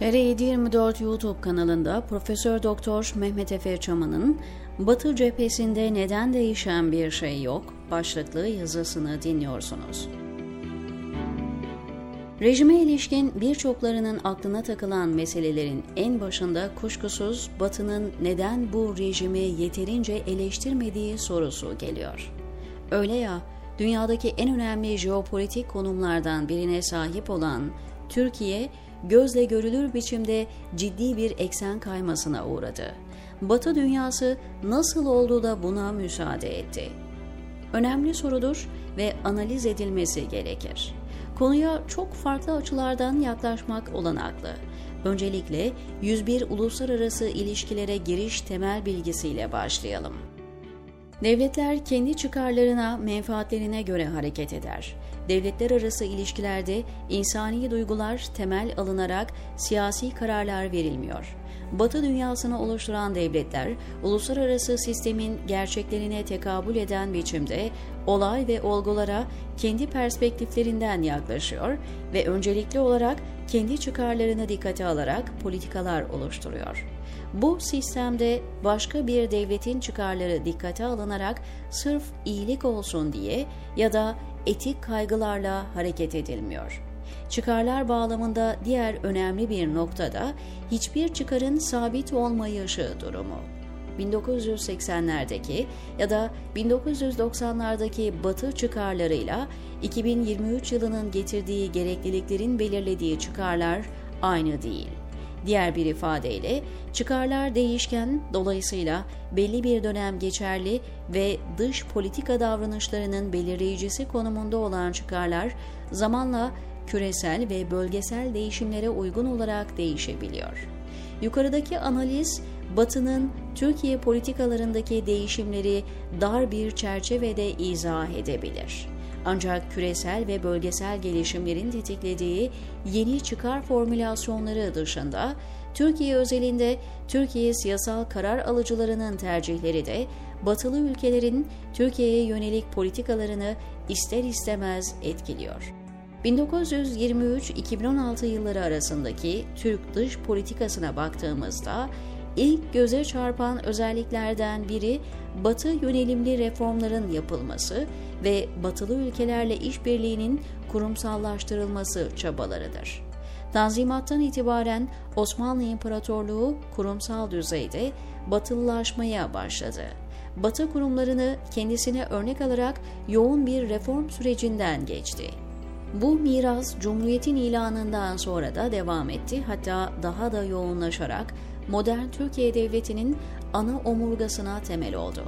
TR724 YouTube kanalında Profesör Doktor Mehmet Efe Çaman'ın Batı cephesinde neden değişen bir şey yok başlıklı yazısını dinliyorsunuz. Rejime ilişkin birçoklarının aklına takılan meselelerin en başında kuşkusuz Batı'nın neden bu rejimi yeterince eleştirmediği sorusu geliyor. Öyle ya, dünyadaki en önemli jeopolitik konumlardan birine sahip olan Türkiye, gözle görülür biçimde ciddi bir eksen kaymasına uğradı. Batı dünyası nasıl oldu da buna müsaade etti? Önemli sorudur ve analiz edilmesi gerekir. Konuya çok farklı açılardan yaklaşmak olanaklı. Öncelikle 101 uluslararası ilişkilere giriş temel bilgisiyle başlayalım. Devletler kendi çıkarlarına, menfaatlerine göre hareket eder. Devletler arası ilişkilerde insani duygular temel alınarak siyasi kararlar verilmiyor. Batı dünyasını oluşturan devletler, uluslararası sistemin gerçeklerine tekabül eden biçimde olay ve olgulara kendi perspektiflerinden yaklaşıyor ve öncelikli olarak kendi çıkarlarını dikkate alarak politikalar oluşturuyor. Bu sistemde başka bir devletin çıkarları dikkate alınarak sırf iyilik olsun diye ya da etik kaygılarla hareket edilmiyor. Çıkarlar bağlamında diğer önemli bir noktada hiçbir çıkarın sabit olmayışı durumu. 1980'lerdeki ya da 1990'lardaki Batı çıkarlarıyla 2023 yılının getirdiği gerekliliklerin belirlediği çıkarlar aynı değil. Diğer bir ifadeyle çıkarlar değişken dolayısıyla belli bir dönem geçerli ve dış politika davranışlarının belirleyicisi konumunda olan çıkarlar zamanla küresel ve bölgesel değişimlere uygun olarak değişebiliyor. Yukarıdaki analiz Batı'nın Türkiye politikalarındaki değişimleri dar bir çerçevede izah edebilir. Ancak küresel ve bölgesel gelişimlerin tetiklediği yeni çıkar formülasyonları dışında Türkiye özelinde Türkiye siyasal karar alıcılarının tercihleri de batılı ülkelerin Türkiye'ye yönelik politikalarını ister istemez etkiliyor. 1923-2016 yılları arasındaki Türk dış politikasına baktığımızda ilk göze çarpan özelliklerden biri Batı yönelimli reformların yapılması ve batılı ülkelerle işbirliğinin kurumsallaştırılması çabalarıdır. Tanzimattan itibaren Osmanlı İmparatorluğu kurumsal düzeyde batılılaşmaya başladı. Batı kurumlarını kendisine örnek alarak yoğun bir reform sürecinden geçti. Bu miras Cumhuriyet'in ilanından sonra da devam etti hatta daha da yoğunlaşarak modern Türkiye Devleti'nin ana omurgasına temel oldu.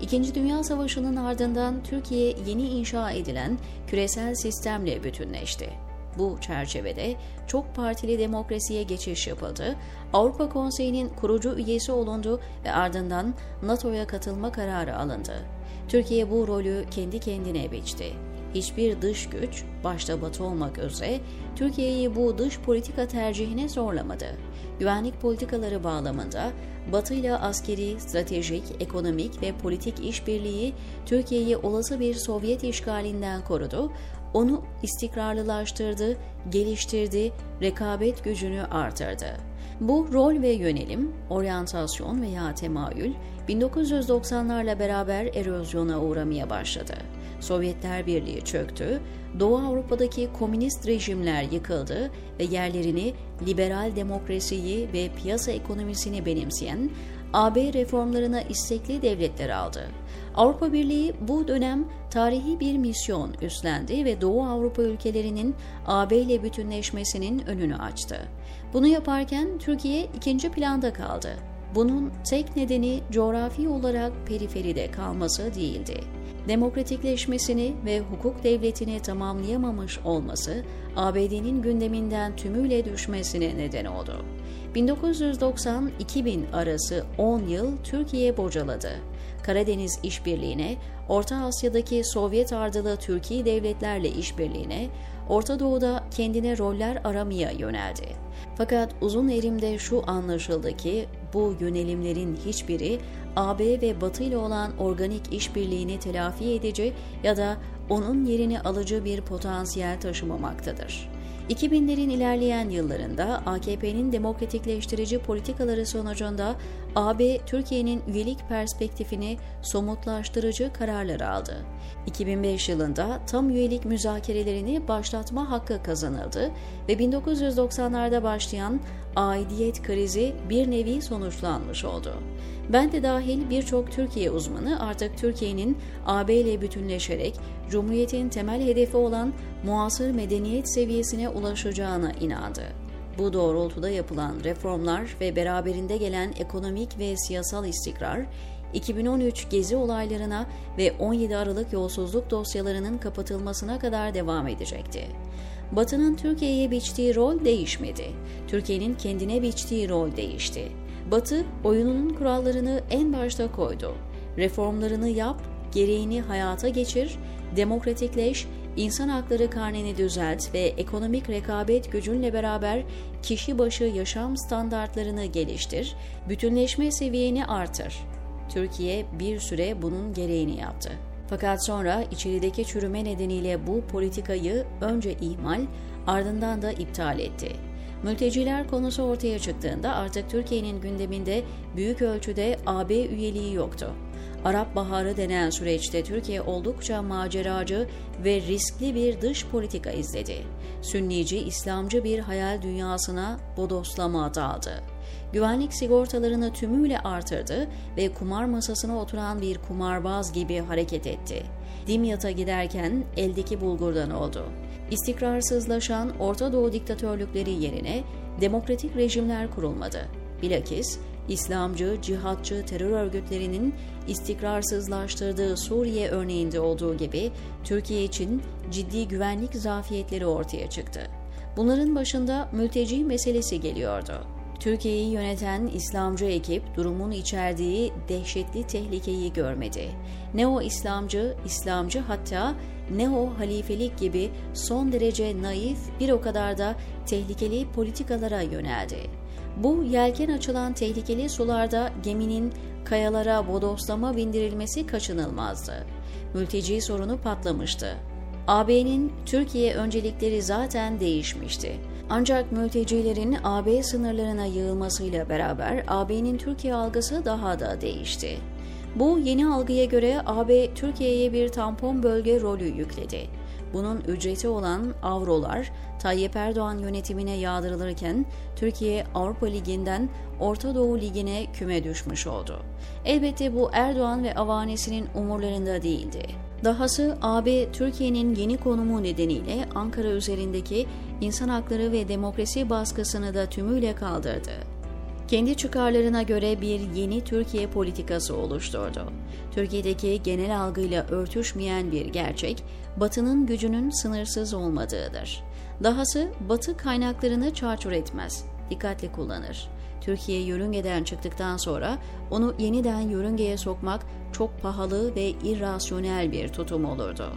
İkinci Dünya Savaşı'nın ardından Türkiye yeni inşa edilen küresel sistemle bütünleşti. Bu çerçevede çok partili demokrasiye geçiş yapıldı, Avrupa Konseyi'nin kurucu üyesi olundu ve ardından NATO'ya katılma kararı alındı. Türkiye bu rolü kendi kendine biçti hiçbir dış güç, başta Batı olmak üzere, Türkiye'yi bu dış politika tercihine zorlamadı. Güvenlik politikaları bağlamında Batı ile askeri, stratejik, ekonomik ve politik işbirliği Türkiye'yi olası bir Sovyet işgalinden korudu, onu istikrarlılaştırdı, geliştirdi, rekabet gücünü artırdı. Bu rol ve yönelim, oryantasyon veya temayül 1990'larla beraber erozyona uğramaya başladı. Sovyetler Birliği çöktü, Doğu Avrupa'daki komünist rejimler yıkıldı ve yerlerini liberal demokrasiyi ve piyasa ekonomisini benimseyen AB reformlarına istekli devletler aldı. Avrupa Birliği bu dönem tarihi bir misyon üstlendi ve Doğu Avrupa ülkelerinin AB ile bütünleşmesinin önünü açtı. Bunu yaparken Türkiye ikinci planda kaldı. Bunun tek nedeni coğrafi olarak periferide kalması değildi demokratikleşmesini ve hukuk devletini tamamlayamamış olması ABD'nin gündeminden tümüyle düşmesine neden oldu. 1990-2000 arası 10 yıl Türkiye bocaladı. Karadeniz işbirliğine, Orta Asya'daki Sovyet ardılı Türkiye devletlerle işbirliğine, Orta Doğu'da kendine roller aramaya yöneldi. Fakat uzun erimde şu anlaşıldı ki bu yönelimlerin hiçbiri AB ve Batı ile olan organik işbirliğini telafi edici ya da onun yerini alıcı bir potansiyel taşımamaktadır. 2000'lerin ilerleyen yıllarında AKP'nin demokratikleştirici politikaları sonucunda AB Türkiye'nin üyelik perspektifini somutlaştırıcı kararlar aldı. 2005 yılında tam üyelik müzakerelerini başlatma hakkı kazanıldı ve 1990'larda başlayan aidiyet krizi bir nevi sonuçlanmış oldu. Ben de dahil birçok Türkiye uzmanı artık Türkiye'nin AB ile bütünleşerek Cumhuriyet'in temel hedefi olan muasır medeniyet seviyesine ulaşacağına inandı. Bu doğrultuda yapılan reformlar ve beraberinde gelen ekonomik ve siyasal istikrar, 2013 gezi olaylarına ve 17 Aralık yolsuzluk dosyalarının kapatılmasına kadar devam edecekti. Batı'nın Türkiye'ye biçtiği rol değişmedi. Türkiye'nin kendine biçtiği rol değişti. Batı oyununun kurallarını en başta koydu. Reformlarını yap, gereğini hayata geçir, demokratikleş, insan hakları karneni düzelt ve ekonomik rekabet gücünle beraber kişi başı yaşam standartlarını geliştir, bütünleşme seviyeni artır. Türkiye bir süre bunun gereğini yaptı. Fakat sonra içerideki çürüme nedeniyle bu politikayı önce ihmal, ardından da iptal etti. Mülteciler konusu ortaya çıktığında artık Türkiye'nin gündeminde büyük ölçüde AB üyeliği yoktu. Arap Baharı denen süreçte Türkiye oldukça maceracı ve riskli bir dış politika izledi. Sünnici, İslamcı bir hayal dünyasına bodoslama daldı. Güvenlik sigortalarını tümüyle artırdı ve kumar masasına oturan bir kumarbaz gibi hareket etti. Dimyat'a giderken eldeki bulgurdan oldu. İstikrarsızlaşan Orta Doğu diktatörlükleri yerine demokratik rejimler kurulmadı. Bilakis İslamcı, cihatçı terör örgütlerinin istikrarsızlaştırdığı Suriye örneğinde olduğu gibi Türkiye için ciddi güvenlik zafiyetleri ortaya çıktı. Bunların başında mülteci meselesi geliyordu. Türkiye'yi yöneten İslamcı ekip durumun içerdiği dehşetli tehlikeyi görmedi. Neo-İslamcı, İslamcı hatta neo-halifelik gibi son derece naif bir o kadar da tehlikeli politikalara yöneldi. Bu yelken açılan tehlikeli sularda geminin kayalara bodoslama bindirilmesi kaçınılmazdı. Mülteci sorunu patlamıştı. AB'nin Türkiye öncelikleri zaten değişmişti. Ancak mültecilerin AB sınırlarına yığılmasıyla beraber AB'nin Türkiye algısı daha da değişti. Bu yeni algıya göre AB Türkiye'ye bir tampon bölge rolü yükledi. Bunun ücreti olan avrolar Tayyip Erdoğan yönetimine yağdırılırken Türkiye Avrupa Ligi'nden Orta Doğu Ligi'ne küme düşmüş oldu. Elbette bu Erdoğan ve avanesinin umurlarında değildi. Dahası AB Türkiye'nin yeni konumu nedeniyle Ankara üzerindeki insan hakları ve demokrasi baskısını da tümüyle kaldırdı. Kendi çıkarlarına göre bir yeni Türkiye politikası oluşturdu. Türkiye'deki genel algıyla örtüşmeyen bir gerçek, Batı'nın gücünün sınırsız olmadığıdır. Dahası Batı kaynaklarını çarçur etmez, dikkatli kullanır. Türkiye yörüngeden çıktıktan sonra onu yeniden yörüngeye sokmak çok pahalı ve irrasyonel bir tutum olurdu.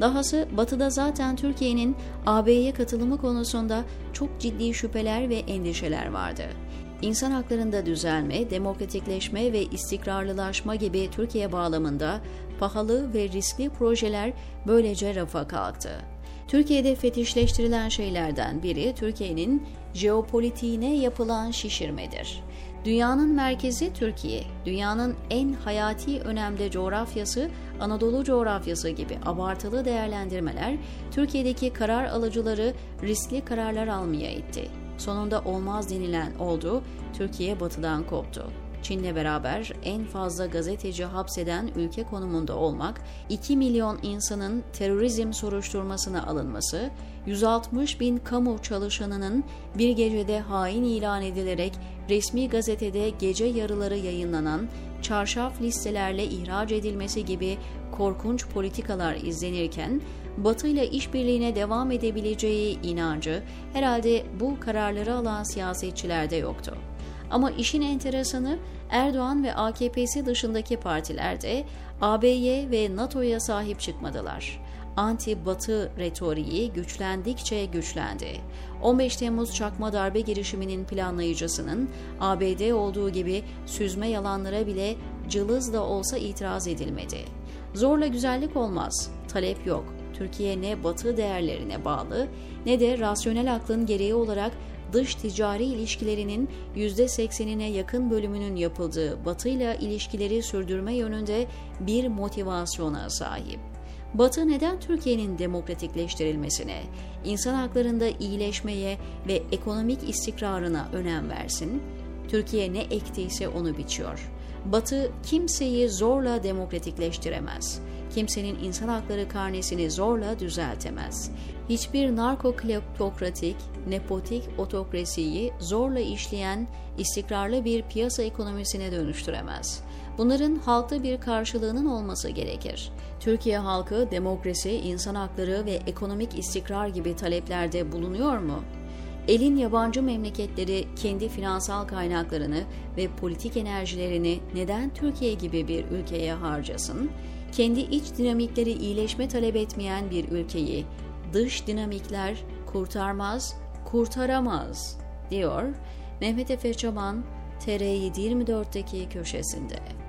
Dahası Batı'da zaten Türkiye'nin AB'ye katılımı konusunda çok ciddi şüpheler ve endişeler vardı. İnsan haklarında düzelme, demokratikleşme ve istikrarlılaşma gibi Türkiye bağlamında pahalı ve riskli projeler böylece rafa kalktı. Türkiye'de fetişleştirilen şeylerden biri Türkiye'nin jeopolitiğine yapılan şişirmedir. Dünyanın merkezi Türkiye, dünyanın en hayati önemli coğrafyası Anadolu coğrafyası gibi abartılı değerlendirmeler Türkiye'deki karar alıcıları riskli kararlar almaya itti. Sonunda olmaz denilen oldu, Türkiye batıdan koptu. Çin'le beraber en fazla gazeteci hapseden ülke konumunda olmak, 2 milyon insanın terörizm soruşturmasına alınması, 160 bin kamu çalışanının bir gecede hain ilan edilerek resmi gazetede gece yarıları yayınlanan çarşaf listelerle ihraç edilmesi gibi korkunç politikalar izlenirken, Batı ile işbirliğine devam edebileceği inancı herhalde bu kararları alan siyasetçilerde yoktu. Ama işin enteresanı Erdoğan ve AKP'si dışındaki partiler de AB'ye ve NATO'ya sahip çıkmadılar. Anti-Batı retoriği güçlendikçe güçlendi. 15 Temmuz çakma darbe girişiminin planlayıcısının ABD olduğu gibi süzme yalanlara bile cılız da olsa itiraz edilmedi. Zorla güzellik olmaz, talep yok. Türkiye ne Batı değerlerine bağlı ne de rasyonel aklın gereği olarak dış ticari ilişkilerinin %80'ine yakın bölümünün yapıldığı Batı ile ilişkileri sürdürme yönünde bir motivasyona sahip. Batı neden Türkiye'nin demokratikleştirilmesine, insan haklarında iyileşmeye ve ekonomik istikrarına önem versin? Türkiye ne ektiyse onu biçiyor. Batı kimseyi zorla demokratikleştiremez. Kimsenin insan hakları karnesini zorla düzeltemez. Hiçbir narkokleptokratik, nepotik otokrasiyi zorla işleyen istikrarlı bir piyasa ekonomisine dönüştüremez. Bunların halkta bir karşılığının olması gerekir. Türkiye halkı demokrasi, insan hakları ve ekonomik istikrar gibi taleplerde bulunuyor mu? Elin yabancı memleketleri kendi finansal kaynaklarını ve politik enerjilerini neden Türkiye gibi bir ülkeye harcasın? Kendi iç dinamikleri iyileşme talep etmeyen bir ülkeyi dış dinamikler kurtarmaz, kurtaramaz, diyor Mehmet Efe Çaban TR724'deki köşesinde.